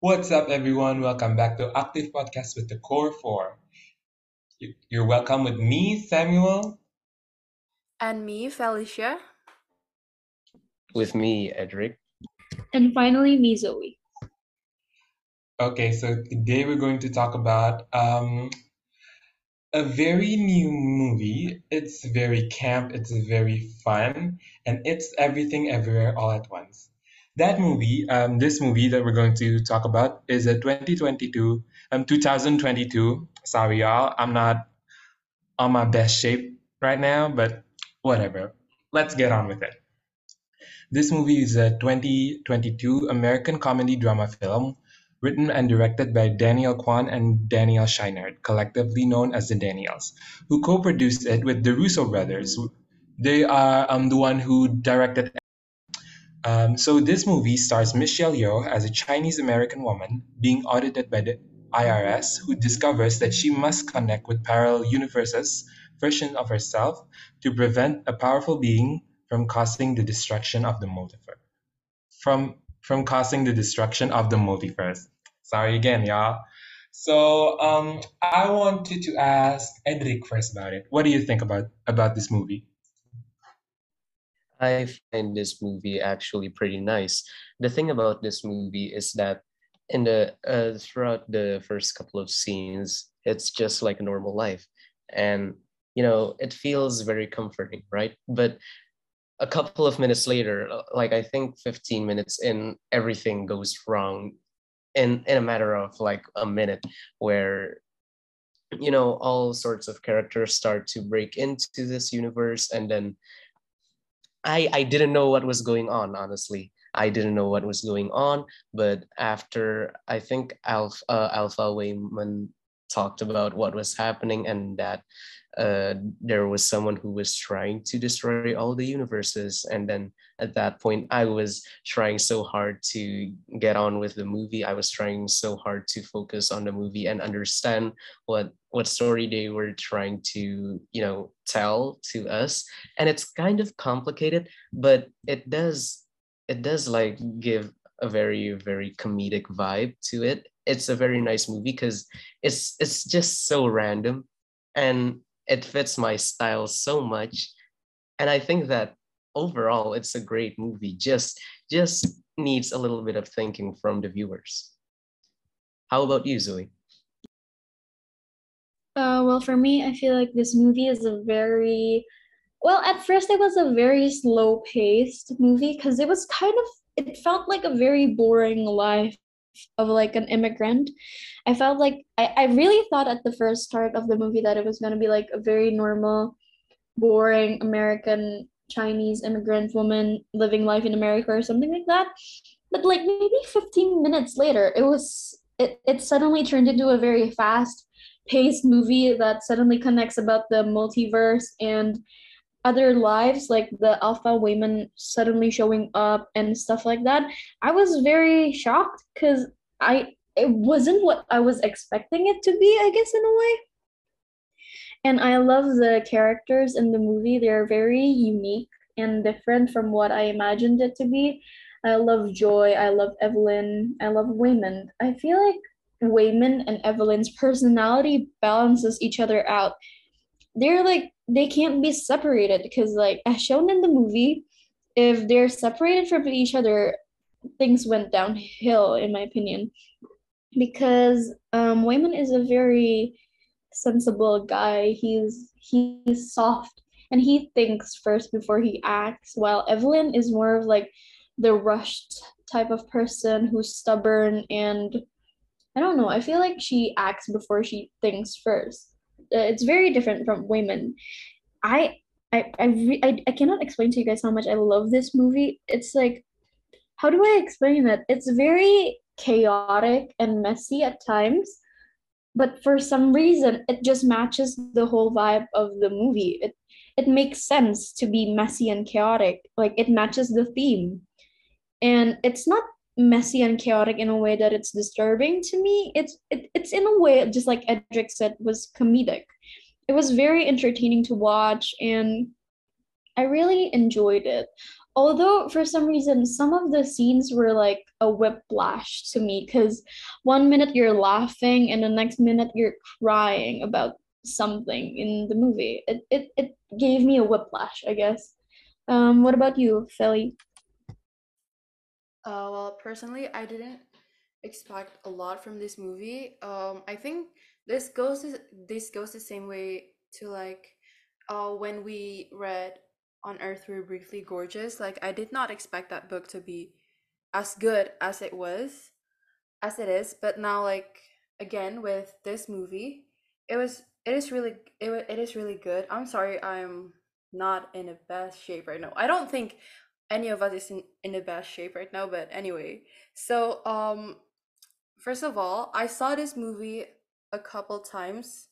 What's up, everyone? Welcome back to Active Podcast with the Core Four. You- You're welcome with me, Samuel. And me, Felicia. with me, Edric. And finally, me, Zoe. Okay, so today we're going to talk about um, a very new movie. It's very camp, it's very fun, and it's everything everywhere all at once. That movie, um, this movie that we're going to talk about is a 2022, um, 2022. Sorry, y'all, I'm not on my best shape right now, but whatever. Let's get on with it. This movie is a 2022 American comedy drama film written and directed by Daniel Kwan and Daniel Scheinert, collectively known as the Daniels, who co-produced it with the Russo brothers. They are um, the one who directed. Um, so this movie stars Michelle Yeoh as a Chinese American woman being audited by the IRS, who discovers that she must connect with parallel universes version of herself to prevent a powerful being from causing the destruction of the multiverse. From from causing the destruction of the multiverse. Sorry again, y'all. So um, I wanted to ask Edric first about it. What do you think about about this movie? I find this movie actually pretty nice. The thing about this movie is that in the uh, throughout the first couple of scenes, it's just like a normal life, and you know it feels very comforting, right? But a couple of minutes later, like I think 15 minutes in, everything goes wrong in in a matter of like a minute, where you know all sorts of characters start to break into this universe, and then I I didn't know what was going on, honestly. I didn't know what was going on, but after I think Alpha uh, Alpha Waymond talked about what was happening and that uh, there was someone who was trying to destroy all the universes, and then at that point I was trying so hard to get on with the movie. I was trying so hard to focus on the movie and understand what what story they were trying to you know tell to us. And it's kind of complicated but it does it does like give a very very comedic vibe to it. It's a very nice movie because it's it's just so random and it fits my style so much. And i think that overall it's a great movie just just needs a little bit of thinking from the viewers. How about you zoe Uh, well, for me, I feel like this movie is a very, well, at first it was a very slow-paced movie because it was kind of, it felt like a very boring life of like an immigrant. I felt like I, I really thought at the first start of the movie that it was gonna be like a very normal, boring American Chinese immigrant woman living life in America or something like that. But like maybe 15 minutes later, it was it, it suddenly turned into a very fast paced movie that suddenly connects about the multiverse and other lives, like the Alpha Waymond suddenly showing up and stuff like that. I was very shocked because I it wasn't what I was expecting it to be, I guess, in a way. And I love the characters in the movie. They're very unique and different from what I imagined it to be. I love Joy. I love Evelyn. I love Waymond. I feel like Waymond and Evelyn's personality balances each other out. They're like they can't be separated because like as shown in the movie, if they're separated from each other, things went downhill in my opinion. Because um Waymond is a very sensible guy. He's he's soft and he thinks first before he acts, while Evelyn is more of like the rushed type of person who's stubborn and I don't know. I feel like she acts before she thinks first. Uh, It's very different from Waymond. I I I, re- I I cannot explain to you guys how much I love this movie. It's like how do I explain it? It's very chaotic and messy at times, but for some reason it just matches the whole vibe of the movie. It it makes sense to be messy and chaotic. Like it matches the theme. And it's not messy and chaotic in a way that it's disturbing to me. It's it, it's in a way just like Edric said was comedic. It was very entertaining to watch and I really enjoyed it. Although for some reason some of the scenes were like a whiplash to me because one minute you're laughing and the next minute you're crying about something in the movie. It it, it gave me a whiplash, I guess. Um, what about you, Philly? Uh, well, personally, I didn't expect a lot from this movie. Um, I think this goes to, this goes the same way to like uh, when we read On Earth We're Briefly Gorgeous. Like I did not expect that book to be as good as it was, as it is. But now, like again with this movie, it was it is really it, it is really good. I'm sorry, I'm not in the best shape right now. I don't think any of us is in, in the best shape right now, but anyway. So um first of all, I saw this movie a couple times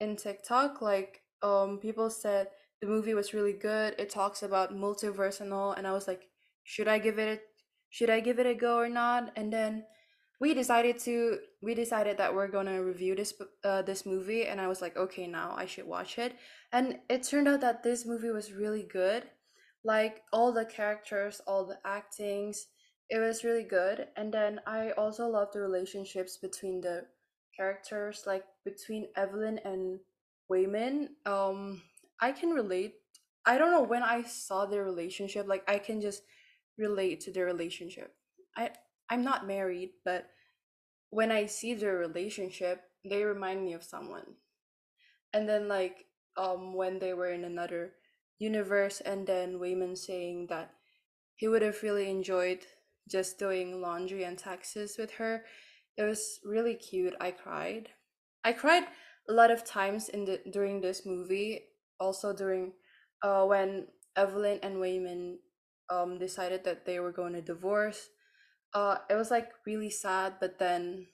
in TikTok. Like um people said the movie was really good. It talks about multiverse and all, and I was like, should I give it a should I give it a go or not? And then we decided to we decided that we're gonna review this uh, this movie, and I was like, okay, now I should watch it. And it turned out that this movie was really good. Like all the characters, all the actings, it was really good. And then I also love the relationships between the characters, like between Evelyn and Waymond. Um, I can relate. I don't know when I saw their relationship, like I can just relate to their relationship. I I'm not married, but when I see their relationship, they remind me of someone. And then like um when they were in another universe and then Waymond saying that he would have really enjoyed just doing laundry and taxes with her. It was really cute. I cried. I cried a lot of times in the during this movie, also during uh when Evelyn and Waymond um decided that they were going to divorce uh it was like really sad but then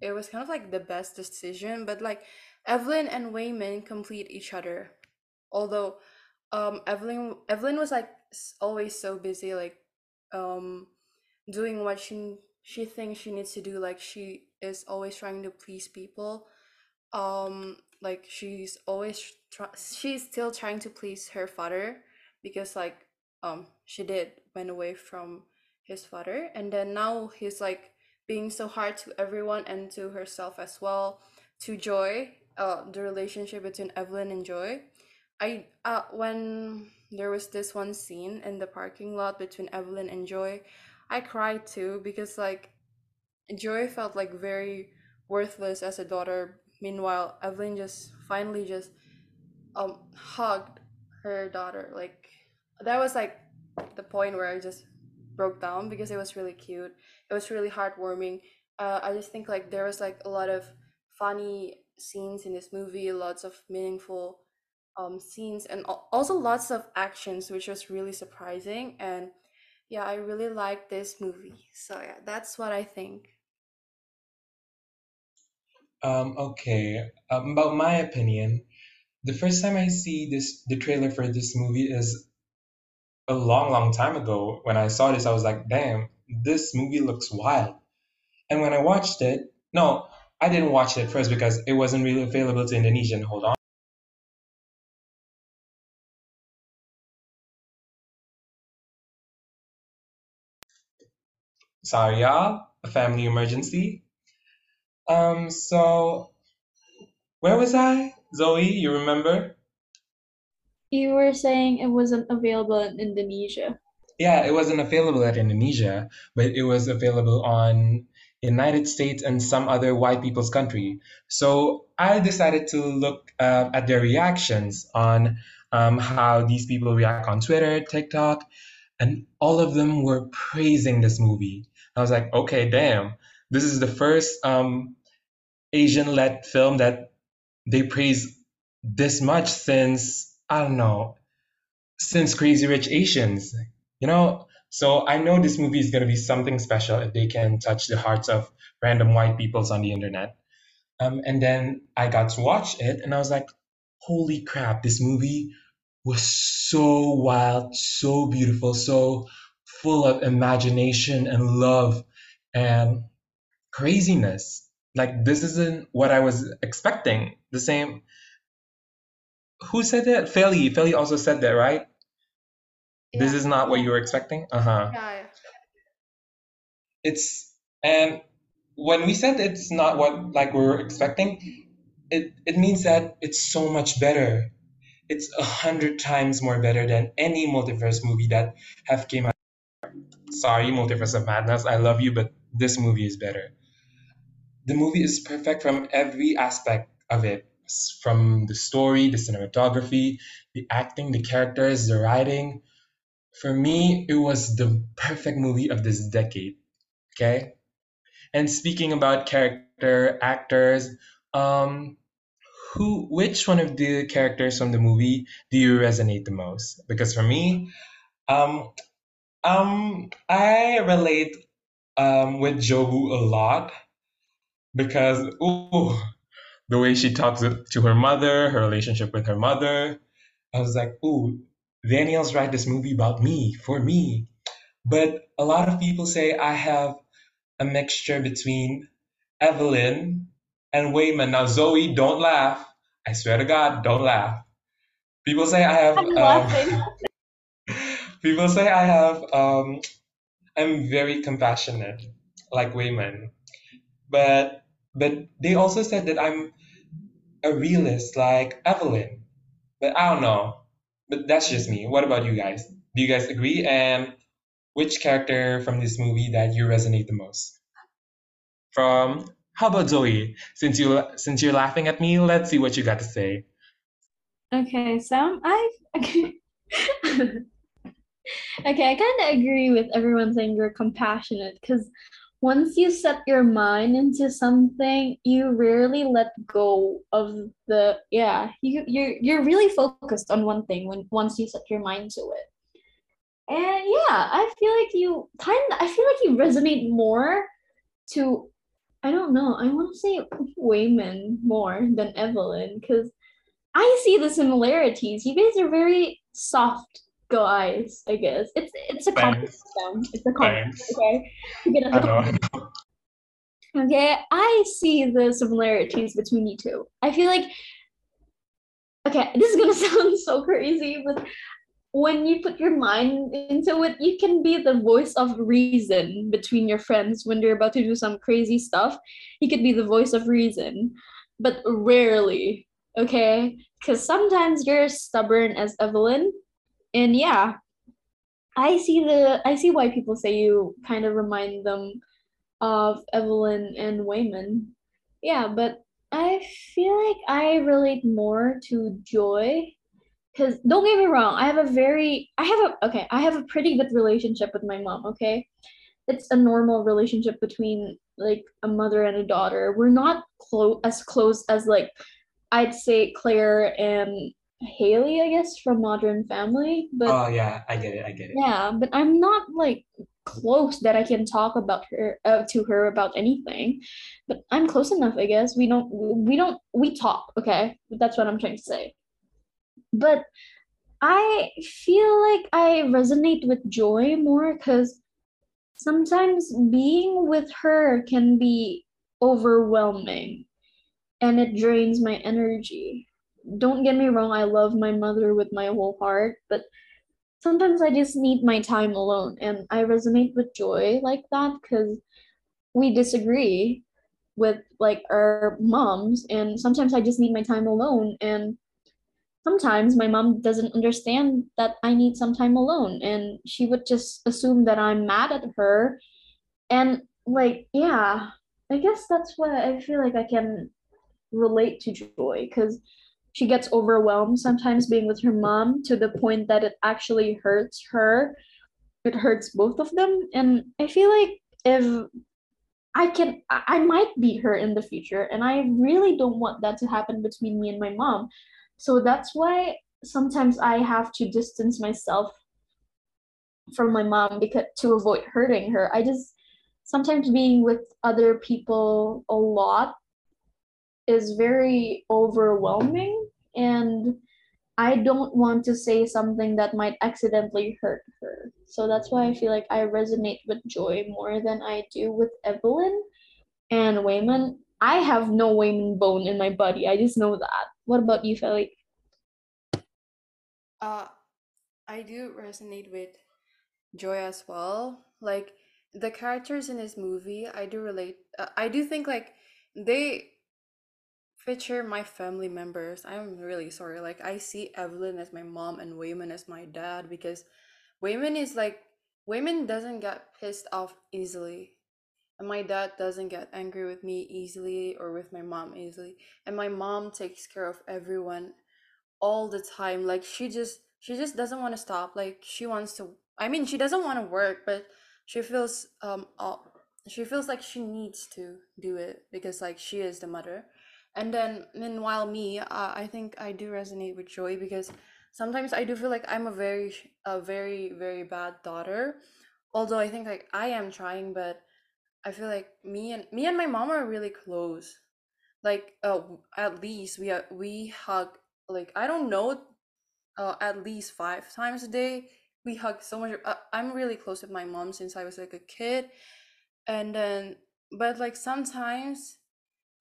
it was kind of like the best decision but like evelyn and Waymond complete each other although um evelyn evelyn was like always so busy like um doing what she she thinks she needs to do like she is always trying to please people. Um like she's always she's still trying to please her father because like um she did went away from his father. And then now he's like being so hard to everyone and to herself as well to joy uh the relationship between evelyn and joy i uh when there was this one scene in the parking lot between evelyn and joy i cried too because like joy felt like very worthless as a daughter meanwhile evelyn just finally just um hugged her daughter like that was like the point where i just broke down because it was really cute. It was really heartwarming. Uh, I just think like there was like a lot of funny scenes in this movie, lots of meaningful um scenes, and also lots of actions, which was really surprising. And yeah, I really like this movie. So yeah, that's what I think. Um, okay. Um, about my opinion, the first time I see this the trailer for this movie is a long, long time ago. When I saw this, I was like, damn, this movie looks wild. And when I watched it, no, I didn't watch it first because it wasn't really available to Indonesian. Hold on. Sorry, y'all. A family emergency. Um, so where was I? Zoe, you remember? You were saying it wasn't available in Indonesia. Yeah, it wasn't available at Indonesia, but it was available on United States and some other white people's country. So I decided to look uh, at their reactions on um, how these people react on Twitter, TikTok, and all of them were praising this movie. I was like, okay, damn, this is the first um, Asian-led film that they praise this much since I don't know, since Crazy Rich Asians, you know? So I know this movie is going to be something special if they can touch the hearts of random white peoples on the internet. Um, and then I got to watch it and I was like, holy crap, this movie was so wild, so beautiful, so full of imagination and love and craziness. Like, this isn't what I was expecting. The same who said that? Feli. Feli also said that, right? This is not what you were expecting? Uh-huh. Yeah, yeah. It's and when we said it's not what like we were expecting, it it means that it's so much better. It's a hundred times more better than any multiverse movie that have came out. Sorry, Multiverse of Madness, I love you, but this movie is better. The movie is perfect from every aspect of it, from the story, the cinematography, the acting, the characters, the writing. For me, it was the perfect movie of this decade. Okay? And speaking about character actors, um, who, which one of the characters from the movie do you resonate the most? Because for me, um, um, I relate um with Jobu a lot because ooh, the way she talks to her mother, her relationship with her mother, I was like, ooh, Daniel's write this movie about me, for me. But a lot of people say I have a mixture between Evelyn and Waymond. Now, Zoe, don't laugh. I swear to God, don't laugh. People say I have. I'm Um, laughing. people say I have. Um, I'm very compassionate, like Waymond. But but they also said that I'm a realist, like Evelyn. But I don't know. But that's just me. What about you guys? Do you guys agree? And which character from this movie that you resonate the most? From how about Zoe? Since you since you're laughing at me, let's see what you got to say. Okay, Sam, I okay, I kind of agree with everyone saying you're compassionate because once you set your mind into something, you rarely let go of the yeah, you you're you're really focused on one thing when once you set your mind to it. And yeah, I feel like you kind I feel like you resonate more to I don't know, I want to say Waymond more than Evelyn because I see the similarities. You guys are very soft guys, I guess. It's it's a compliment. It's a compliment. Okay. As I know. Okay. I see the similarities between you two. I feel like okay, this is gonna sound so crazy, but when you put your mind into it, you can be the voice of reason between your friends when they're about to do some crazy stuff. You could be the voice of reason, but rarely, okay? Because sometimes you're stubborn as Evelyn, and yeah, I see the I see why people say you kind of remind them of Evelyn and Waymond. Yeah, but I feel like I relate more to Joy because don't get me wrong, I have a very I have a okay, I have a pretty good relationship with my mom, okay? It's a normal relationship between like a mother and a daughter. We're not close as close as like I'd say Claire and Haley, I guess, from Modern Family, but Oh yeah, I get it. I get it. yeah, but I'm not like close that I can talk about her uh, to her about anything. But I'm close enough, I guess. We don't we don't we talk, okay? That's what I'm trying to say. But I feel like I resonate with Joy more because sometimes being with her can be overwhelming and it drains my energy. Don't get me wrong, I love my mother with my whole heart, but sometimes I just need my time alone. And I resonate with Joy like that because we disagree with like our moms, and sometimes I just need my time alone. And sometimes my mom doesn't understand that I need some time alone, and she would just assume that I'm mad at her. And like, yeah, I guess that's what I feel like I can relate to Joy because she gets overwhelmed sometimes being with her mom to the point that it actually hurts her. It hurts both of them. And I feel like if I can, I might beat her in the future, and I really don't want that to happen between me and my mom. So that's why sometimes I have to distance myself from my mom because to avoid hurting her. I just sometimes being with other people a lot is very overwhelming and I don't want to say something that might accidentally hurt her. So that's why I feel like I resonate with Joy more than I do with Evelyn and Waymond. I have no Waymond bone in my body. I just know that. What about you, Feli? Uh, I do resonate with Joy as well. Like the characters in this movie, I do relate. Uh, I do think like they feature my family members. I'm really sorry. Like I see Evelyn as my mom and Waymond as my dad because Waymond is like Waymond doesn't get pissed off easily. And my dad doesn't get angry with me easily or with my mom easily. And my mom takes care of everyone all the time. Like she just she just doesn't want to stop. Like she wants to I mean she doesn't want to work, but she feels um all, she feels like she needs to do it because like she is the mother and then meanwhile me uh, i think i do resonate with joy because sometimes i do feel like i'm a very a very very bad daughter. Although i think like i am trying but i feel like me and me and my mom are really close. Like uh at least we are we hug like i don't know uh, at least five times a day. We hug so much uh, i'm really close with my mom since i was like a kid. And then but like sometimes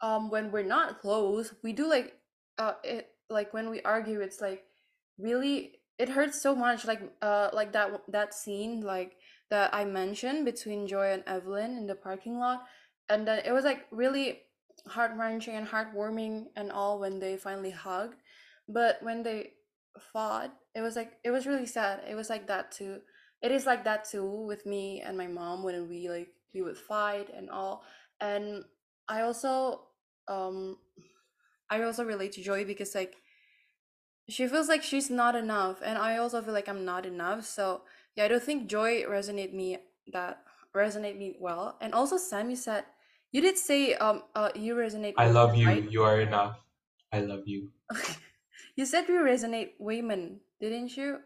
um when we're not close we do like uh it like when we argue it's like really it hurts so much like uh like that that scene like that i mentioned between joy and evelyn in the parking lot and then it was like really heart-wrenching and heartwarming and all when they finally hugged but when they fought it was like it was really sad it was like that too it is like that too with me and my mom when we like we would fight and all and i also um i also relate to joy because like she feels like she's not enough and i also feel like i'm not enough so yeah i don't think joy resonate me that resonate me well and also sammy said you did say um uh you resonate I love you. right You are enough. I love you. you said you resonate Waymond, didn't you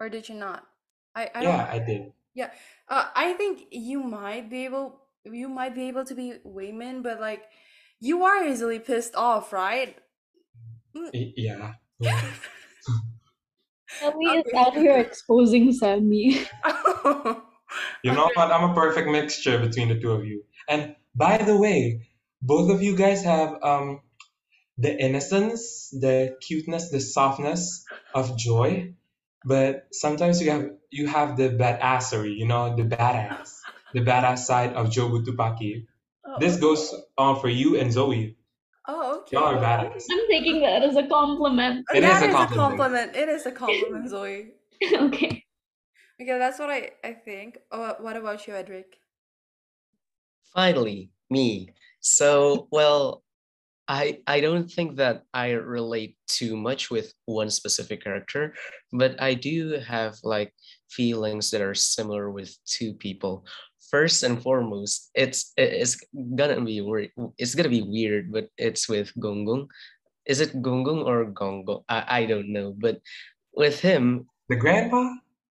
or did you not i i Yeah, I did. yeah uh i think you might be able you might be able to be Waymond, but like you are easily pissed off right Mm. Yeah. Yeah. Ellie is out here exposing Sammy. You know what? I'm a perfect mixture between the two of you. And by the way, both of you guys have um the innocence, the cuteness, the softness of joy, but sometimes you have you have the badassery, you know, the badass, the badass side of Jobu Tupaki. Oh, This okay. goes on for you and Zoe. Oh, okay. Y'all are okay. badass. I'm taking that as a compliment. It is That a is a compliment. compliment. It is a compliment, Zoe. okay. Okay, that's what I, I think. Oh, what about you, Edric? Finally, me. So, well, I I don't think that I relate too much with one specific character, but I do have like feelings that are similar with two people. First and foremost, it's it's gonna be weird. It's gonna be weird, but it's with Gonggong. Is it Gonggong or Gongo? I I don't know, but with him, The grandpa?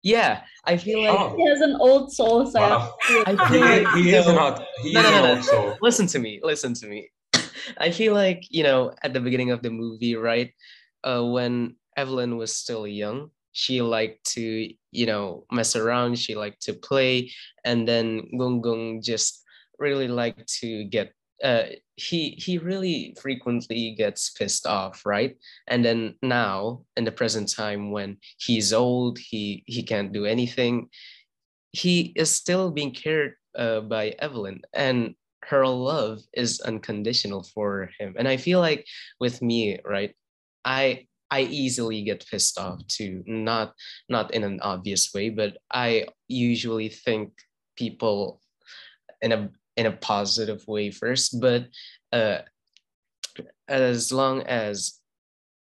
yeah, I feel like Oh, He has an old soul side. wow. I He, feel like he you is an know, he no is no an no old no. soul. Listen to me. Listen to me. I feel like, you know, at the beginning of the movie, right? Uh, when Evelyn was still young, she liked to, you know, mess around, she liked to play, and then Gung Gung just really liked to get uh he he really frequently gets pissed off, right? And then now in the present time when he's old, he he can't do anything, he is still being cared uh, by Evelyn, and her love is unconditional for him. And I feel like with me, right, I I easily get pissed off too. Not not in an obvious way, but I usually think people in a in a positive way first. But uh, as long as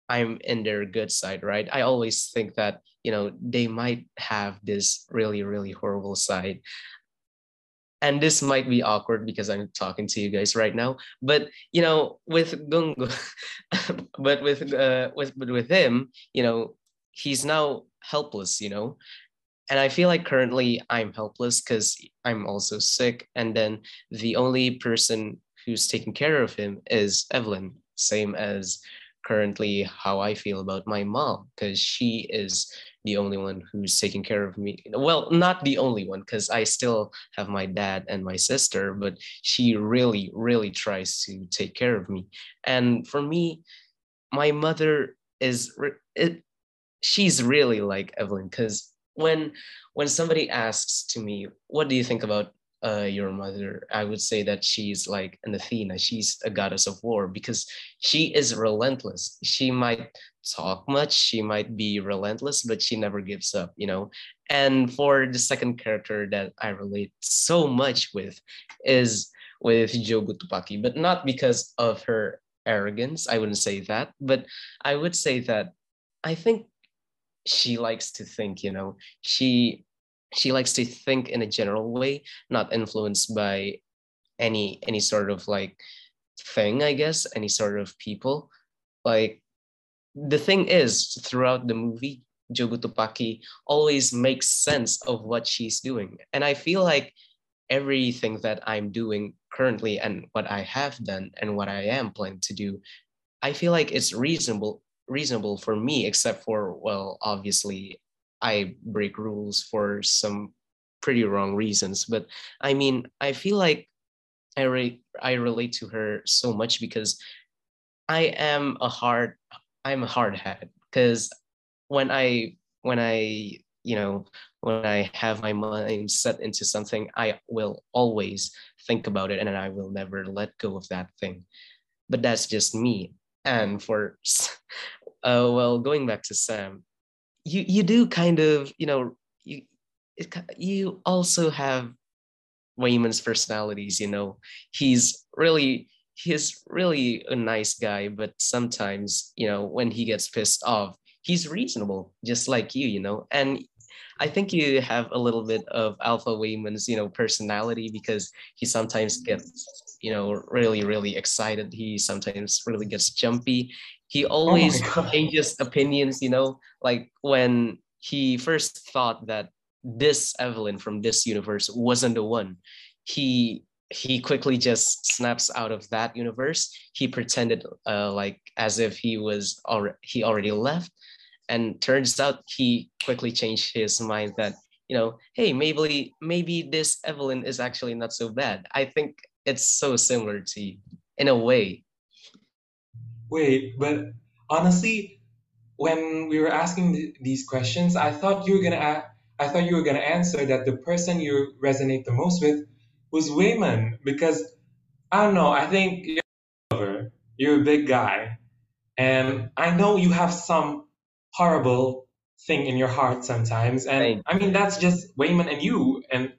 I'm in their good side, right? I always think that, you know, they might have this really, really horrible side. And this might be awkward because I'm talking to you guys right now. But you know, with Gungo, but with uh with but with him, you know, he's now helpless, you know. And I feel like currently I'm helpless because I'm also sick. And then the only person who's taking care of him is Evelyn, same as currently how I feel about my mom, because she is the only one who's taking care of me. Well, not the only one, because I still have my dad and my sister, but she really, really tries to take care of me. And for me, my mother is it, she's really like Evelyn because when when somebody asks to me, "What do you think about uh, your mother?" I would say that she's like an Athena. She's a goddess of war because she is relentless. She might talk much, she might be relentless, but she never gives up. You know. And for the second character that I relate so much with is with Jobu Tupaki, but not because of her arrogance. I wouldn't say that, but I would say that I think she likes to think you know she she likes to think in a general way not influenced by any any sort of like thing i guess any sort of people. Like the thing is throughout the movie Jobu Tupaki always makes sense of what she's doing. And i feel like everything that i'm doing currently and what i have done and what i am planning to do i feel like it's reasonable reasonable for me, except for, well, obviously, I break rules for some pretty wrong reasons. But I mean, I feel like I, re- I relate to her so much because I am a hard, I'm a hard hat because when I, when I, you know, when I have my mind set into something, I will always think about it and I will never let go of that thing. But that's just me. And for uh, well, going back to Sam, you you do kind of you know you it, you also have Waymond's personalities. You know, he's really he's really a nice guy, but sometimes you know when he gets pissed off, he's reasonable, just like you. You know, and I think you have a little bit of Alpha Waymond's you know personality because he sometimes gets you know really really excited. He sometimes really gets jumpy he Oh always my changes opinions you know like when he first thought that this evelyn from this universe wasn't the one he he quickly just snaps out of that universe. He pretended uh, like as if he was already he already left and turns out he quickly changed his mind that you know hey maybe maybe this evelyn is actually not so bad. I think it's so similar to you in a way Wait, but honestly, when we were asking th- these questions, I thought you were gonna a- I thought you were gonna answer that the person you resonate the most with was Waymond because I don't know. I think you're you're a big guy, and I know you have some horrible thing in your heart sometimes, and Thank I mean that's just Waymond and you, and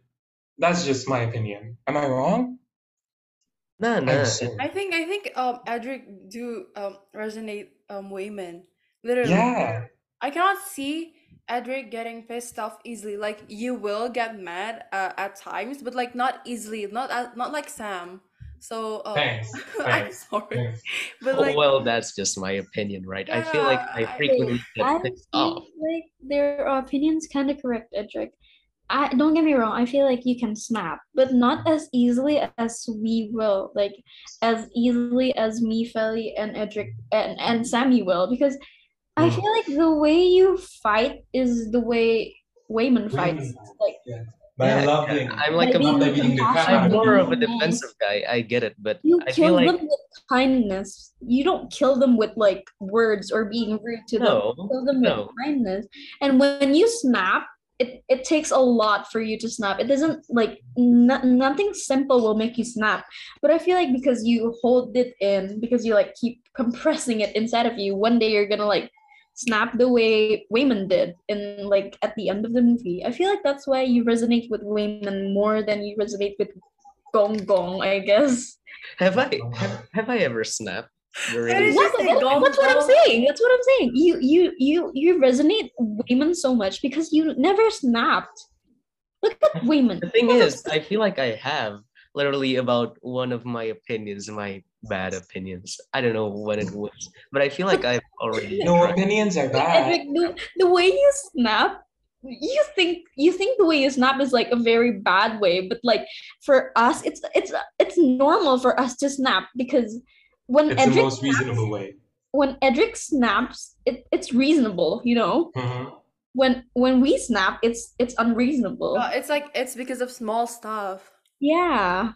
that's just my opinion. Am I wrong? No I'm no. I think I think um Edric do um resonate um Waymond. Literally. Yeah. I cannot see Edric getting pissed off easily. Like you will get mad uh, at times, but like not easily, not as, not like Sam. So um Thanks. I'm sorry. Thanks. But Oh, like well, that's just my opinion, right? I feel like yeah, I I, frequently get pissed feel off. like their opinions kind of correct, Edric. I don't get me wrong, I feel like you can snap, but not as easily as we will, like as easily as me, Feli, and Edric and, and Sammy will, because I Mm. feel like the way you fight is the way Waymond fights. Waymond. Like Yeah. By Yeah, yeah, loving. I'm like by a Not by being beating the crap I'm out compassionate, of more of a defensive guy. I get it, but You I feel kill like them with kindness. You don't kill them with like words or being rude to them. You no, kill them with no. kindness. And when you snap, it, it takes a lot for you to snap. It doesn't like no, nothing simple will make you snap. But I feel like because you hold it in, because you like keep compressing it inside of you, one day you're gonna like snap the way Waymond did in like at the end of the movie. I feel like that's why you resonate with Waymond more than you resonate with Gong Gong, I guess. Have I have, have I ever snapped Why during did this? you Yeah, say that- Gong that's what I'm saying. That's what I'm saying. You you you you resonate Waymond so much because you never snapped. Look at Wayman. The thing is, I feel like I have literally about one of my opinions, my bad opinions. I don't know what it was, but I feel like I've already No addressed- opinions are But bad. Edric, the, the way you snap, you think you think the way you snap is like a very bad way, but like for us, it's it's it's normal for us to snap because when It's the Edric most reasonable way. when Edric snaps, it, it's reasonable, you know. Mhm. When when we snap, it's it's unreasonable. Uh, it's like it's because of small stuff. Yeah.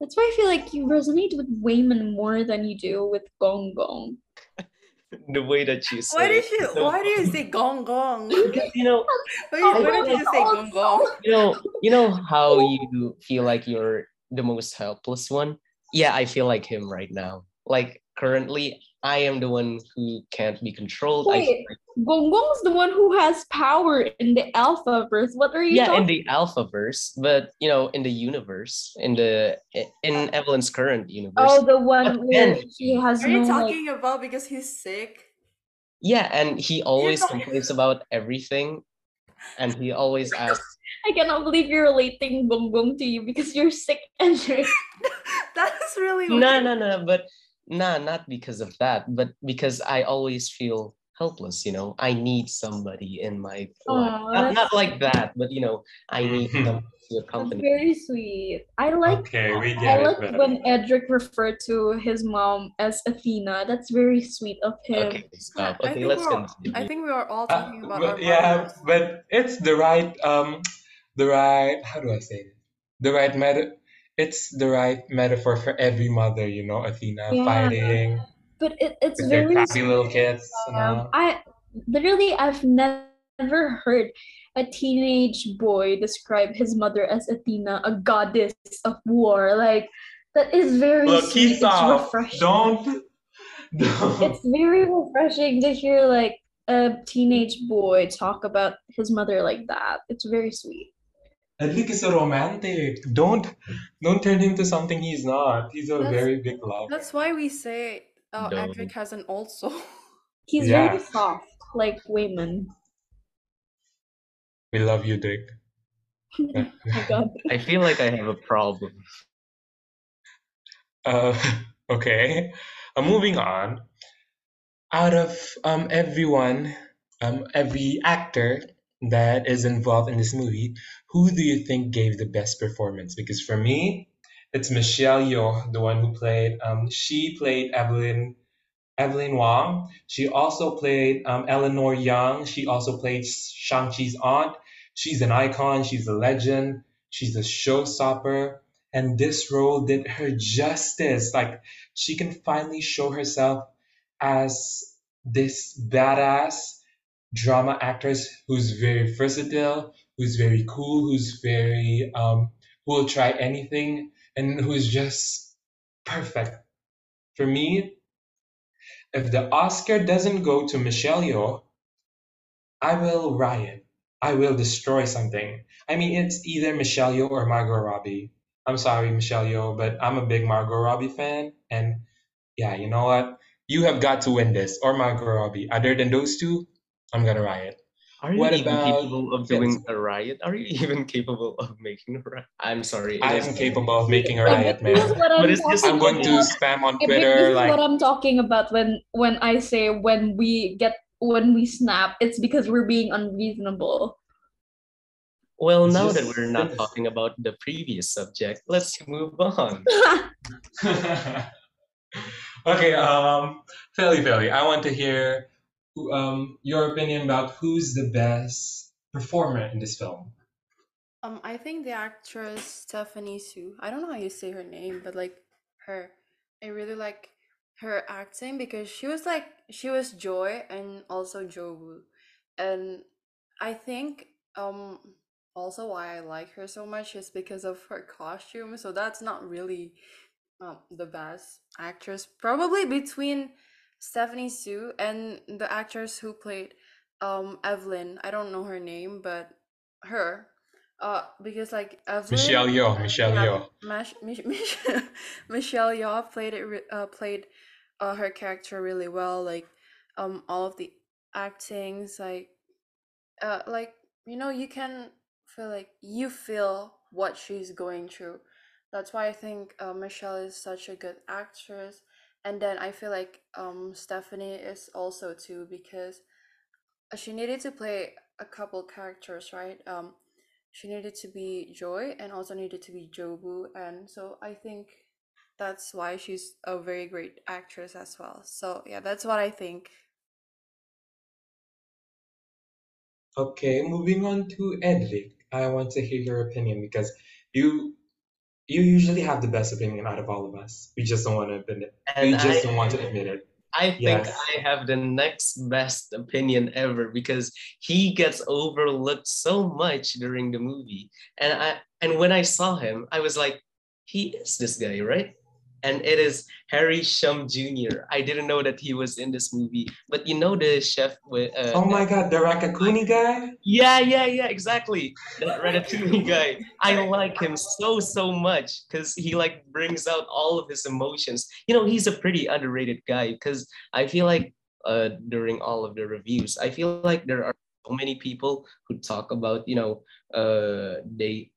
That's why I feel like you resonate with Waymond more than you do with Gong Gong. the way that you say Why did you? So- Why do you say gong gong? Because, you know, Why, I why did you say gong gong? you know, you know how you feel like you're the most helpless one. Yeah, I feel like him right now. Like currently, I am the one who can't be controlled. I feel Wait, like- Gong Gong's the one who has power in the alpha verse. What are you yeah, in the alpha verse, but you know, in the universe, in the in Evelyn's current universe. Oh, the one But where then- she has Are no you like, talking about because he's sick? Yeah, and he always complains about everything, and he always asks, I cannot believe you're relating Gong Gong to you because you're sick and you're that is really "No, weird. no, no," but nah, not because of that, but because I always feel helpless. You know, I need somebody in my life. Aw, Not, not like that, but you know, I need someone to That's accompany. very sweet. I like Okay, we I get it. like but- when Edric referred to his mom as Athena. That's very sweet of him. Okay, stop. I Okay, think let's we're all- continue. I think we are all Uh, talking about but our yeah, but it's the right um the right how do I say it? The right meta it's the right metaphor for every mother, you know, Athena Yeah. fighting But it, it's with their very crappy little kids and Um, all. I literally I've never heard a teenage boy describe his mother as Athena, a goddess of war. Like that is very Look, sweet. keep It's off. refreshing. Don't don't It's very refreshing to hear like a teenage boy talk about his mother like that. It's very sweet. Edric is a romantic. Don't don't turn him to something he's not. He's a That's- very big lover. That's why we say uh, Don't. Edric has an old soul. He's Yeah. very soft, like Waymond. We love you, Dick. Oh my god. I feel like I have a problem. Uh, okay. Uh, moving on. Out of um everyone, um every actor that is involved in this movie, who do you think gave the best performance? Because for me, it's Michelle Yeoh, the one who played um she played Evelyn Evelyn Wong. She also played um, Eleanor Young. She also played Shang-Chi's aunt. She's an icon. She's a legend. She's a showstopper. And this role did her justice. Like, she can finally show herself as this badass drama actress who's very versatile, who's very cool, who's very, um, who will try anything, and who's just perfect. For me, if the Oscar doesn't go to Michelle Yeoh, I will riot. I will destroy something. I mean, it's either Michelle Yeoh or Margot Robbie. I'm sorry, Michelle Yeoh, but I'm a big Margot Robbie fan, and yeah, you know what? You have got to win this, or Margot Robbie. Other than those two, I'm gonna riot. Are you What even about capable of doing a riot? Are you even capable of making a riot? I'm sorry. I is- am capable of making a But riot, this is man. what I'm, But it's just- talking I'm going to about. spam on If this Twitter is what I'm talking about when when I say when we get when we snap, it's because we're being unreasonable. Well, now just- that we're not talking about the previous subject, let's move on. okay, um, Felly Felly, I want to hear who- um, your opinion about who's the best performer in this film. Um, I think the actress Stephanie Sue. I don't know how you say her name, but like her, I really like her acting because she was like she was Joy and also Jobu, and I think um also why I like her so much is because of her costume. So that's not really um the best actress. Probably between Stephanie Sue and the actress who played um Evelyn. I don't know her name, but her. Uh, because like Evelyn, Michelle Yeoh, Michelle yeah, Yeoh. Mich- Mich- Mich- Michelle Yeoh played it. Re- uh, played uh, her character really well. Like, um, all of the actings, like, uh, like you know, you can feel like you feel what she's going through. That's why I think uh, Michelle is such a good actress. And then I feel like um Stephanie is also too because uh, she needed to play a couple characters, right? Um, she needed to be Joy and also needed to be Jobu, and so I think that's why she's a very great actress as well. So yeah, that's what I think. Okay, moving on to Edric. I want to hear your opinion because you you usually have the best opinion out of all of us. We just don't want to admit it. We just I, don't want to admit it. I think Yes. I have the next best opinion ever because he gets overlooked so much during the movie. And I and when I saw him, I was like, he is this guy, right? And it is Harry Shum Jr. I didn't know that he was in this movie, but you know the chef with uh, Oh my God, the Raccacoonie guy? yeah, yeah, yeah, exactly. That Ratatouille guy. I like him so, so much because he like brings out all of his emotions. You know, he's a pretty underrated guy because I feel like uh during all of the reviews, I feel like there are so many people who talk about, you know, uh they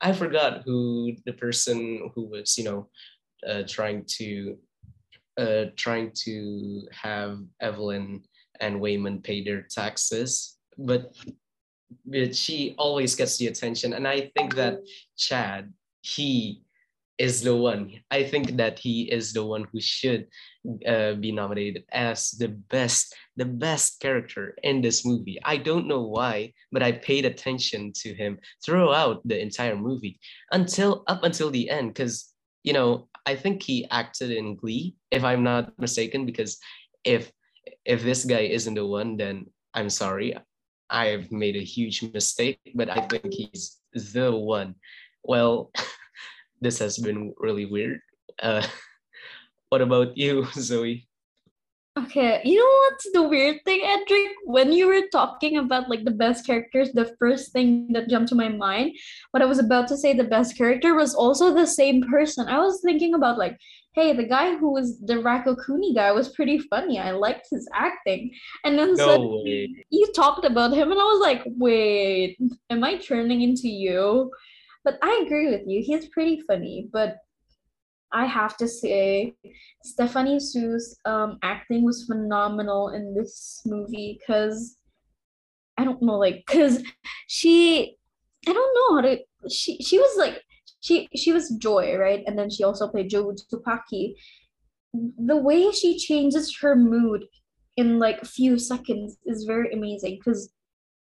I forgot who the person who was, you know, uh trying to uh trying to have Evelyn and Waymond pay their taxes, but but she always gets the attention. And I think that Chad, he is the one. I think that he is the one who should uh, be nominated as the best, the best character in this movie. I don't know why, but I paid attention to him throughout the entire movie until up until the end. Because you know, I think he acted in Glee, if I'm not mistaken. Because if if this guy isn't the one, then I'm sorry. I've made a huge mistake, but I think he's the one. Well, this has been really weird. Uh, what about you, Zoe? Okay, you know what's the weird thing, Edric? When you were talking about like the best characters, the first thing that jumped to my mind, what I was about to say, the best character was also the same person. I was thinking about like, hey, the guy who was the Raccacoonie guy was pretty funny. I liked his acting. And then No suddenly way. you talked about him, and I was like, wait, am I turning into you? But I agree with you. He's pretty funny, but I have to say, Stephanie Hsu's um, acting was phenomenal in this movie because I don't know, like, because she, I don't know how to, she, she was like, she, she was Joy, right? And then she also played Jobu Tupaki. The way she changes her mood in like a few seconds is very amazing because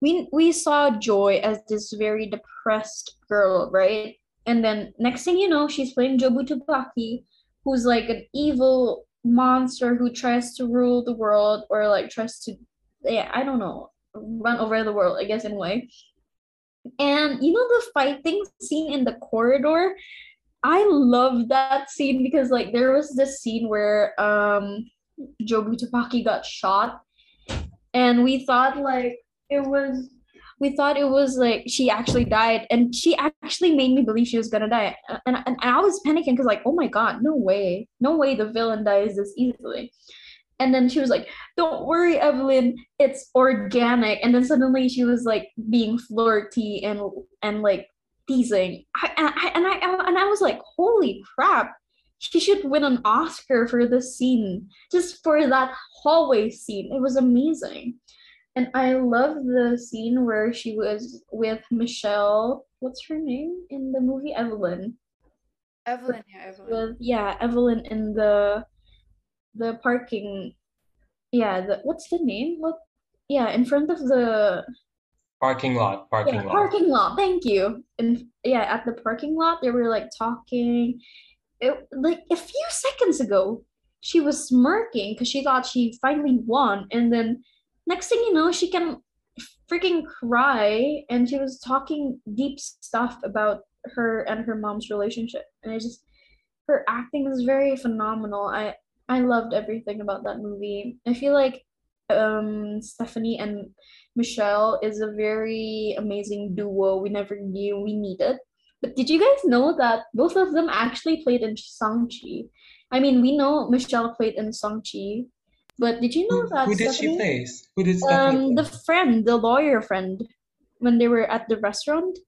we we saw Joy as this very depressed girl, right? And then next thing you know, she's playing Jobu Tupaki, who's like an evil monster who tries to rule the world or like tries to yeah, I don't know, run over the world, I guess in a way. And you know the fighting scene in the corridor? I love that scene because like there was this scene where um Jobu Tupaki got shot and we thought like it was we thought it was like she actually died and she actually made me believe she was gonna die. And, and, and i was panicking because like oh my god no way. No way the villain dies this easily. And then she was like don't worry evelyn it's organic. And then suddenly she was like being flirty and and like teasing. I, and, I, and i and i was like holy crap she should win an oscar for this scene just for that hallway scene. It was amazing and I love the scene where she was with Michelle. What's her name in the movie? Evelyn. Evelyn, yeah, Evelyn. With yeah, Evelyn in the the parking. Yeah, the what's the name? What? Yeah, in front of the Parking lot, parking yeah, lot. parking lot. Thank you. And yeah, at the parking lot, they were like talking. It like a few seconds ago, she was smirking because she thought she finally won, and then next thing you know, she can freaking cry, and she was talking deep stuff about her and her mom's relationship, and I just her acting was very phenomenal. I I loved everything about that movie. I feel like um Stephanie and Michelle is a very amazing duo we never knew we needed. But did you guys know that both of them actually played in Shang-Chi? I mean, we know Michelle played in Shang-Chi, but did you know that who did she Stephanie, place? Who did Stephanie um, the friend, the lawyer friend, when they were at the restaurant?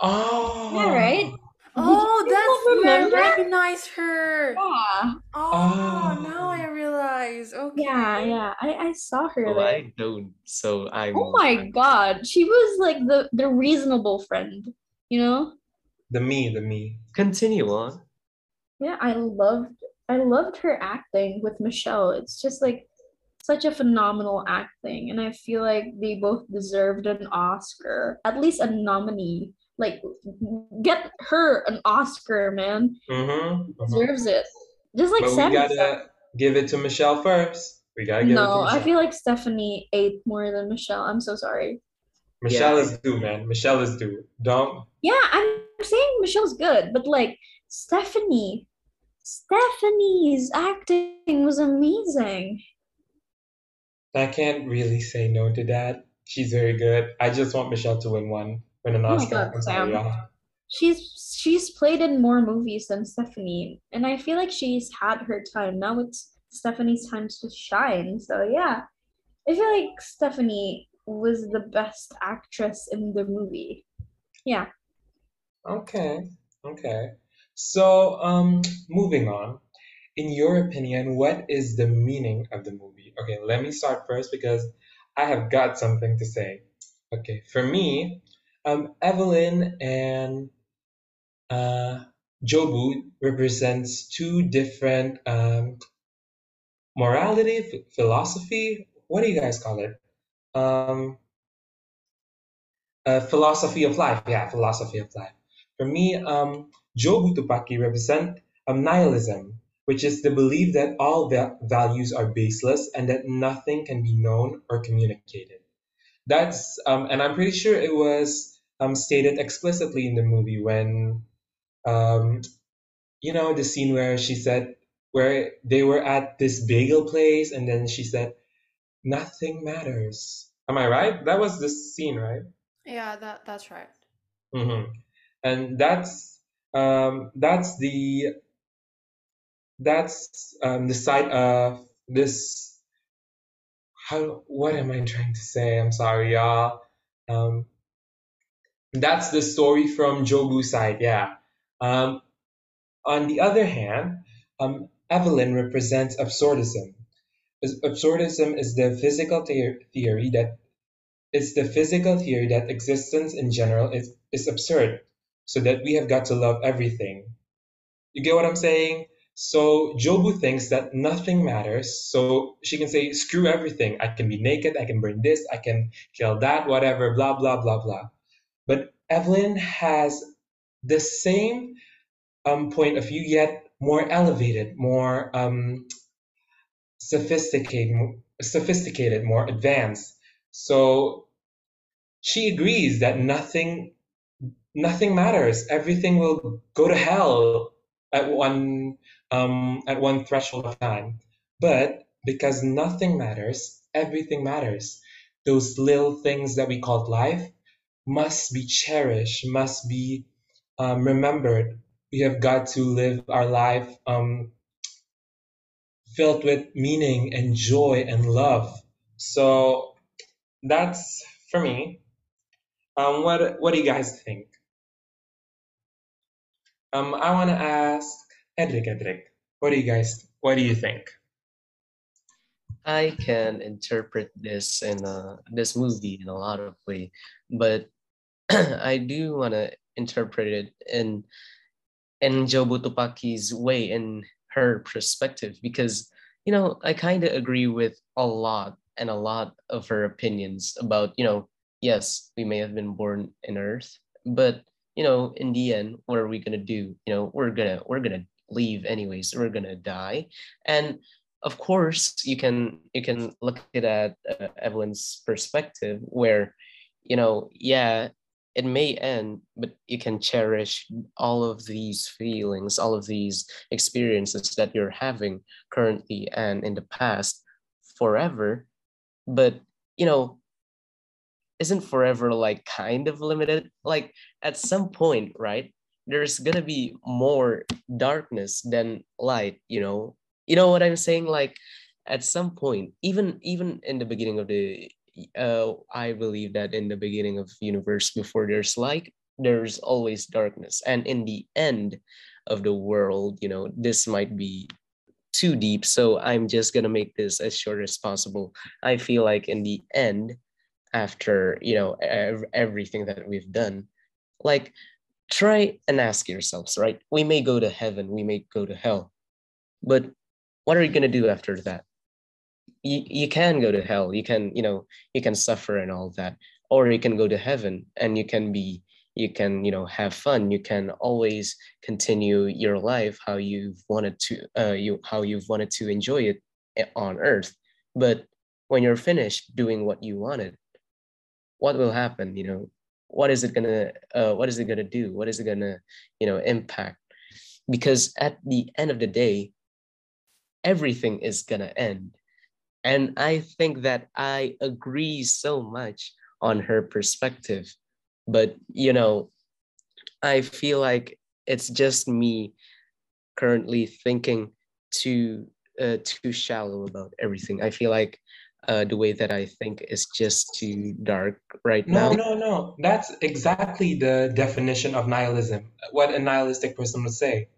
Oh. Yeah, right? Oh, that's not where I recognize her. Yeah, Oh, Oh. now I realize. Okay. yeah, yeah. I, I saw her Oh, there. I don't. So I'm. Oh my god, she was like the the reasonable friend, you know? The me, the me. Continue on. Yeah, I loved I loved her acting with Michelle. It's just like such a phenomenal acting, and I feel like they both deserved an Oscar, at least a nominee. Like, get her an Oscar, man. Mm-hmm. Deserves it. Just like But we gotta said. give it to Michelle first. We gotta give it to No, I feel like Stephanie ate more than Michelle. I'm so sorry. Michelle Yeah. is due, man. Michelle is due. Don't. Yeah, I'm saying Michelle's good, but like Stephanie, Stephanie's acting was amazing. I can't really say no to that. She's very good. I just want Michelle to win one, win an Oh Oscar. God, Sam. She's she's played in more movies than Stephanie, and I feel like she's had her time. Now it's Stephanie's time to shine. So yeah, I feel like Stephanie was the best actress in the movie. Yeah. Okay, okay. So, um, moving on. In your opinion, what is the meaning of the movie? Okay, let me start first because I have got something to say. Okay, for me, um, Evelyn and uh, Jobu represents two different um, morality, ph- philosophy. What do you guys call it? Um, uh, philosophy of life. Yeah, philosophy of life. For me, um, Jobu Tupaki represent um, nihilism, which is the belief that all va- values are baseless and that nothing can be known or communicated. That's um, and I'm pretty sure it was um, stated explicitly in the movie when um, you know the scene where she said where they were at this bagel place and then she said nothing matters. Am I right? That was the scene, right? Yeah, that that's right. hmm And that's um, that's the that's um, the side of this. How? What am I trying to say? I'm sorry, y'all. Um, that's the story from Jobu's side. Yeah. Um, on the other hand, um, Evelyn represents absurdism. Absurdism is the physical the- theory that it's the physical theory that existence in general is, is absurd, so that we have got to love everything. You get what I'm saying? So Jobu thinks that nothing matters, so she can say, screw everything. I can be naked, I can burn this, I can kill that, whatever, blah, blah, blah, blah. But Evelyn has the same um, point of view, yet more elevated, more um, sophisticated, sophisticated, more advanced. So she agrees that nothing nothing matters. Everything will go to hell at one um, at one threshold of time. But because nothing matters, everything matters. Those little things that we call life must be cherished, must be um, remembered. We have got to live our life um, filled with meaning and joy and love. So that's for me. Um, what what do you guys think? Um, I want to ask Edric. Edric, what do you guys? What do you think? I can interpret this in a, this movie in a lot of way, but I do want to interpret it in in Jobu Tupaki's way, in her perspective, because you know I kind of agree with a lot and a lot of her opinions about you know yes we may have been born in Earth, but you know in the end what are we gonna do? You know we're gonna we're gonna leave anyways. We're gonna die, and of course you can you can look at uh, Evelyn's perspective where you know yeah it may end but you can cherish all of these feelings all of these experiences that you're having currently and in the past forever but you know isn't forever like kind of limited. Like at some point right there's gonna be more darkness than light you know? You know what i'm saying? Like at some point even even in the beginning of the uh i believe that in the beginning of universe before there's light there's always darkness. And in the end of the world you know this might be too deep so i'm just gonna make this as short as possible. I feel like in the end after you know ev- everything that we've done. Like try and ask yourselves right? We may go to heaven we may go to hell but what are you going to do after that? You, you can go to hell you can you know you can suffer and all that or you can go to heaven and you can be you can you know have fun. You can always continue your life how you've wanted to uh, you how you've wanted to enjoy it eh, on earth. But when you're finished doing what you wanted what will happen you know? What is it gonna uh, what is it gonna do? What is it gonna you know impact? Because at the end of the day everything is gonna end. And i think that i agree so much on her perspective. But you know i feel like it's just me currently thinking too uh, too shallow about everything. I feel like uh, the way that i think is just too dark right No, now no, no. No. That's exactly the definition of nihilism. What a nihilistic person would say.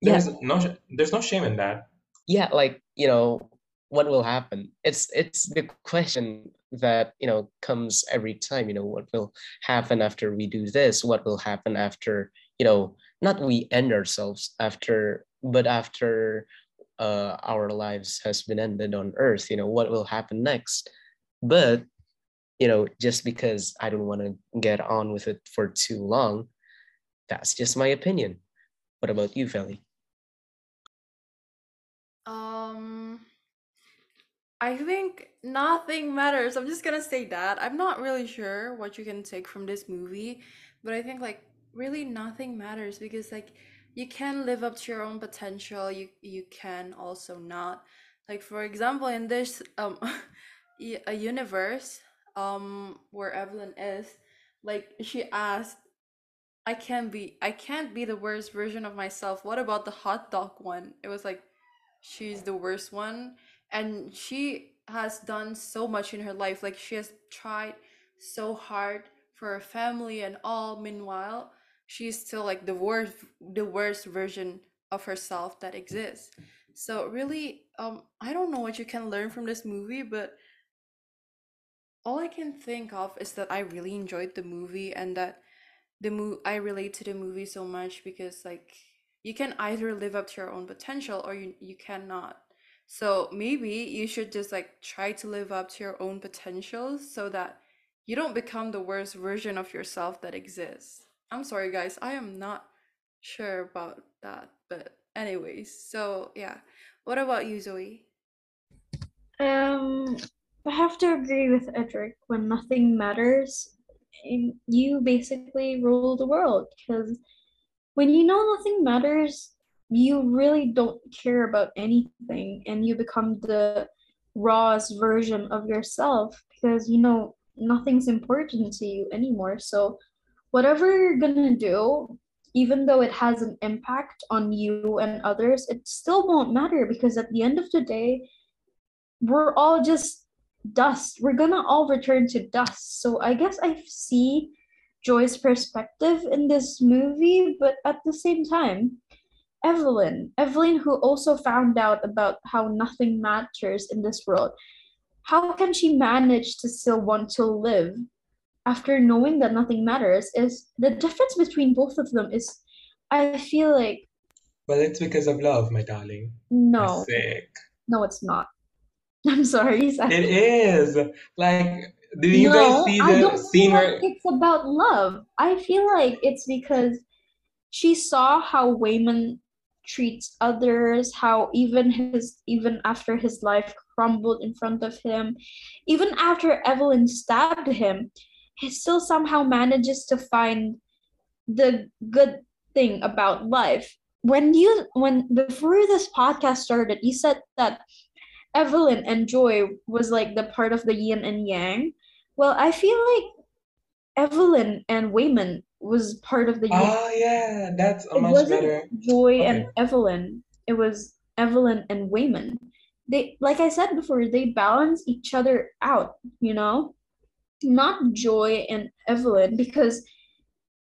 yeah There's no, there's no shame in that. yeah like you know what will happen it's it's the question that you know comes every time you know what will happen after we do this what will happen after you know not we end ourselves after but after uh, our lives has been ended on earth you know what will happen next but you know just because i don't want to get on with it for too long that's just my opinion what about you Feli? Um, I think nothing matters. I'm just gonna say that. I'm not really sure what you can take from this movie, but I think like really nothing matters because like you can live up to your own potential. You you can also not. Like for example, in this um a universe um where Evelyn is, like she asked I can't be I can't be the worst version of myself. What about the hot dog one? It was like she's the worst one and she has done so much in her life. Like she has tried so hard for her family and all. Meanwhile, she's still like the worst the worst version of herself that exists. So really, um I don't know what you can learn from this movie, but all I can think of is that I really enjoyed the movie and that the mo I relate to the movie so much because like you can either live up to your own potential or you you cannot. So maybe you should just like try to live up to your own potentials so that you don't become the worst version of yourself that exists. I'm sorry guys, I am not sure about that, but anyways, so yeah. What about you, Zoe? Um, I have to agree with Edric. When nothing matters, you basically rule the world. Because when you know nothing matters, you really don't care about anything, and you become the rawest version of yourself because you know nothing's important to you anymore. So, whatever you're gonna do, even though it has an impact on you and others, it still won't matter because at the end of the day, we're all just dust. We're gonna all return to dust. So I guess I see Joy's perspective in this movie, but at the same time, Evelyn, Evelyn, who also found out about how nothing matters in this world, how can she manage to still want to live after knowing that nothing matters? Is the difference between both of them is, I feel like Well, it's because of love, my darling. No, sick. no, it's not. I'm sorry, Zach. It is. Like, did you guys No, see I the scene where it's about love. I feel like it's because she saw how Waymond treats others, how even his even after his life crumbled in front of him, even after Evelyn stabbed him, he still somehow manages to find the good thing about life. When you when before this podcast started, you said that Evelyn and Joy was like the part of the yin and yang. Well, I feel like Evelyn and Waymond was part of the yin. Oh yeah, that's a It much wasn't better. Joy and Evelyn. It was Evelyn and Waymond. They like I said before, they balance each other out, you know? Not Joy and Evelyn, because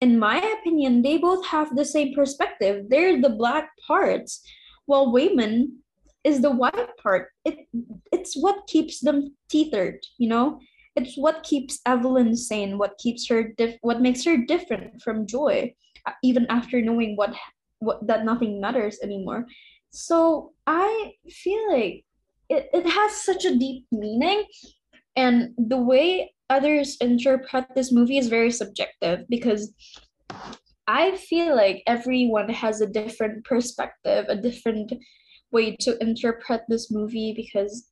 in my opinion, they both have the same perspective. They're the black parts, while Waymond is the white part. It it's what keeps them tethered, you know? It's what keeps Evelyn sane, what keeps her diff what makes her different from Joy, uh, even after knowing what what that nothing matters anymore. So I feel like it, it has such a deep meaning and the way others interpret this movie is very subjective because I feel like everyone has a different perspective, a different way to interpret this movie because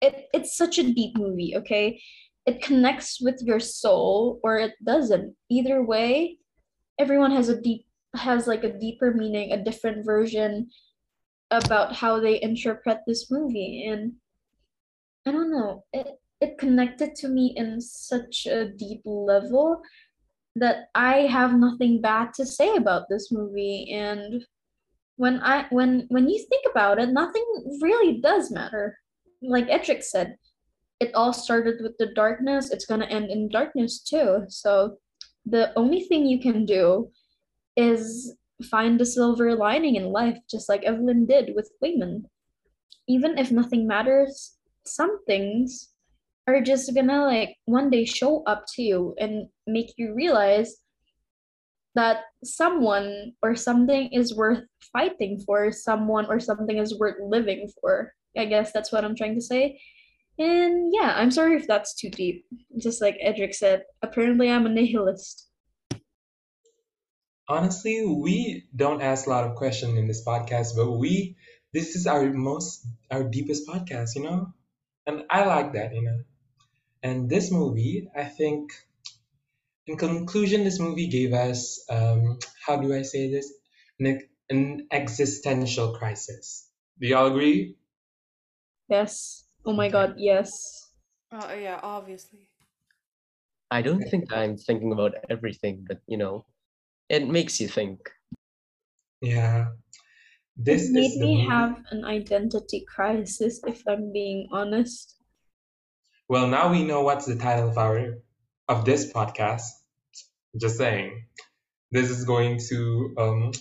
it it's such a deep movie, okay? It connects with your soul or it doesn't. Either way, everyone has a deep has like a deeper meaning, a different version about how they interpret this movie and I don't know. It it connected to me in such a deep level that I have nothing bad to say about this movie and when I when when you think about it, nothing really does matter. Like Edric said, it all started with the darkness, it's gonna end in darkness too. So the only thing you can do is find the silver lining in life, just like Evelyn did with Waymond. Even if nothing matters, some things are just gonna like one day show up to you and make you realize that someone or something is worth fighting for, someone or something is worth living for. I guess that's what I'm trying to say. And yeah, I'm sorry if that's too deep. Just like Edric said, apparently I'm a nihilist. Honestly, we don't ask a lot of questions in this podcast, but we this is our most our deepest podcast, you know? And I like that, you know. And this movie, I think in conclusion, this movie gave us um, how do I say this? An, an existential crisis. Do y'all agree? Yes. Oh my god, yes. Oh yeah, obviously. I don't think I'm thinking about everything, but you know, it makes you think. Yeah. This it made is me movie. have an identity crisis, if I'm being honest. Well, now we know what's the title of our of this podcast. Just saying. This is going to um,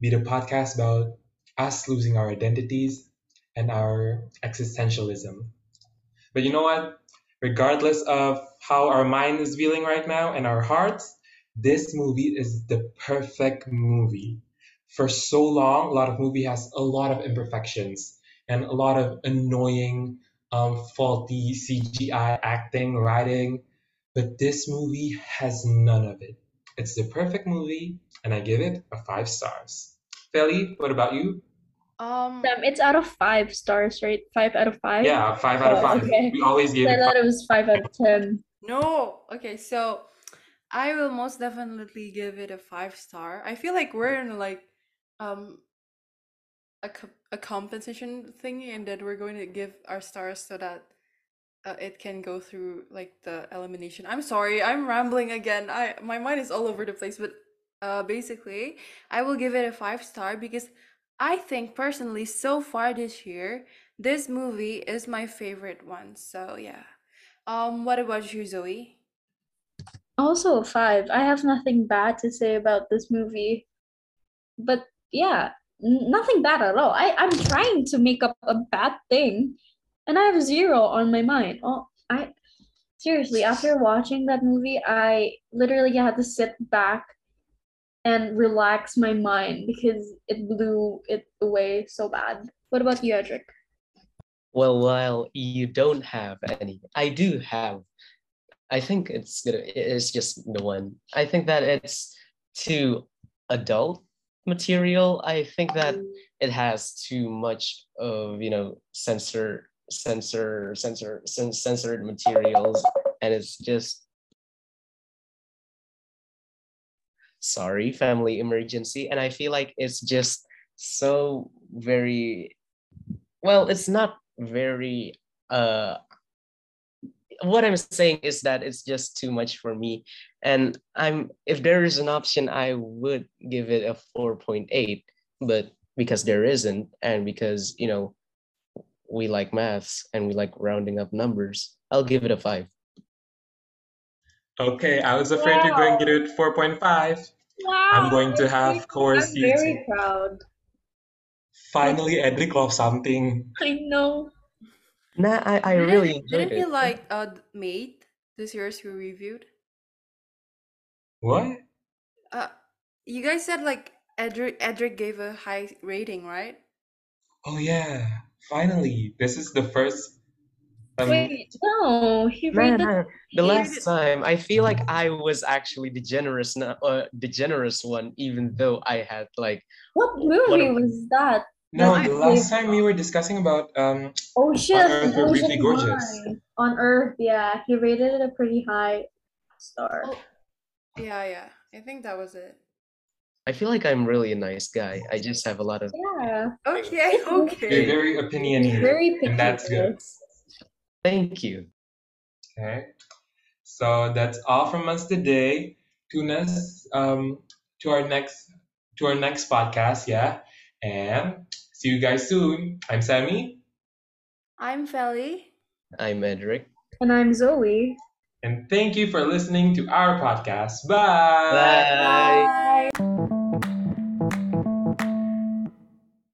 be the podcast about us losing our identities and our existentialism. But you know what? Regardless of how our mind is feeling right now and our hearts, this movie is the perfect movie. For so long, a lot of movie has a lot of imperfections and a lot of annoying, um, faulty CGI acting, writing, but this movie has none of it. It's the perfect movie, and I give it a five stars. Feli, what about you? Um, Damn, it's out of five stars, right? Five out of five? Yeah, five out of five. okay. We always give I it thought five. it was five out of ten. no. Okay, so I will most definitely give it a five star. I feel like we're in like um a co- a compensation thing and that we're going to give our stars so that uh, it can go through like the elimination. I'm sorry, I'm rambling again. I my mind is all over the place, but uh, basically, I will give it a five star because I think personally, so far this year, this movie is my favorite one. So yeah. Um, what about you, Zoe? Also a five. I have nothing bad to say about this movie. But yeah, nothing bad at all. I, I'm trying to make up a bad thing, and I have zero on my mind. Oh, I seriously, after watching that movie, I literally had to sit back and relax my mind because it blew it away so bad. What about you, Edric? Well, while you don't have any, I do have. I think it's gonna. It's just the one. I think that it's too adult material. I think that it has too much of you know censor, censor, cen- censored materials, and it's just sorry, family emergency. And I feel like it's just so very well. It's not very uh what I'm saying is that it's just too much for me. And I'm if there is an option, I would give it a 4.8, but because there isn't, and because you know we like maths and we like rounding up numbers, I'll give it a five. Okay, I was afraid you're going to get it 4.5. Wow, I'm going to have course I'm you very too. proud. Finally, Edric lost something. I know. Nah, I, I Didn't- really enjoyed Didn't you like uh Mate this year's you reviewed? What? Uh, you guys said like Edric Edric gave a high rating, right? Oh yeah, finally. This is the first Um, Wait, no, he Man, rated. I- the he last rated- time I feel like I was actually the generous, no- uh, the generous one, even though I had like What movie of- was that? no, I- the last time we were discussing about um Ocean. Earth, Ocean Briefly Gorgeous. Nine. On Earth, yeah, he rated it a pretty high star. Oh, yeah, yeah. I think that was it. I feel like I'm really a nice guy. I just have a lot of Yeah, Okay, you're okay. very opinionated. very picky. and that's good. thank you. Okay. So that's all from us today. Tune us um to our next to our next podcast, yeah. And see you guys soon. I'm Sammy. I'm Feli. I'm Edric. And I'm Zoe. And thank you for listening to our podcast. Bye. Bye. Bye.